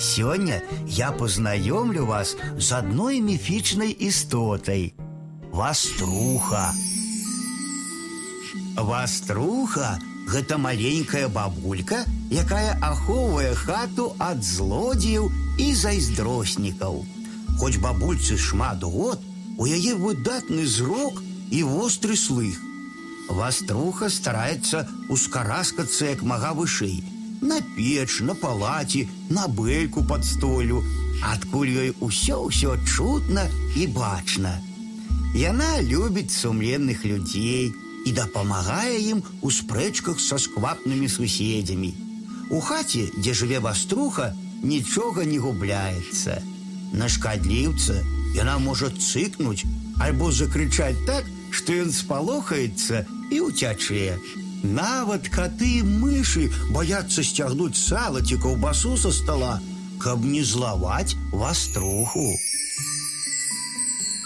Сёння я познаёмлю вас з адной міфічнай істотай. Ваструха. Ваструха гэта маленькая бабулька, якая ахоўвае хату ад злодзеяў і зайздроснікаў. Хоць бабульцы шмат год, у яе выдатны зрок і востры слых. Ваструха стараецца ускараскацца як мага вышэй, на печ, на палаце, на бэльку под столю, адкуль ёй усё ўсё чутна і бачна. Яна любіць сумленных людзей і дапамагае ім у спрэчках са сквапнымі суседзямі. У хаце, дзе жыве ваструха, нічога не губляецца. На шкадліўца яна можа цыкнуць альбо закрычаць так, што ён спалохаецца і ўцячэ. Нават каты і мышы баяцца сцягнуць сала ці каўбасу са стола, каб не злаваць ваструху.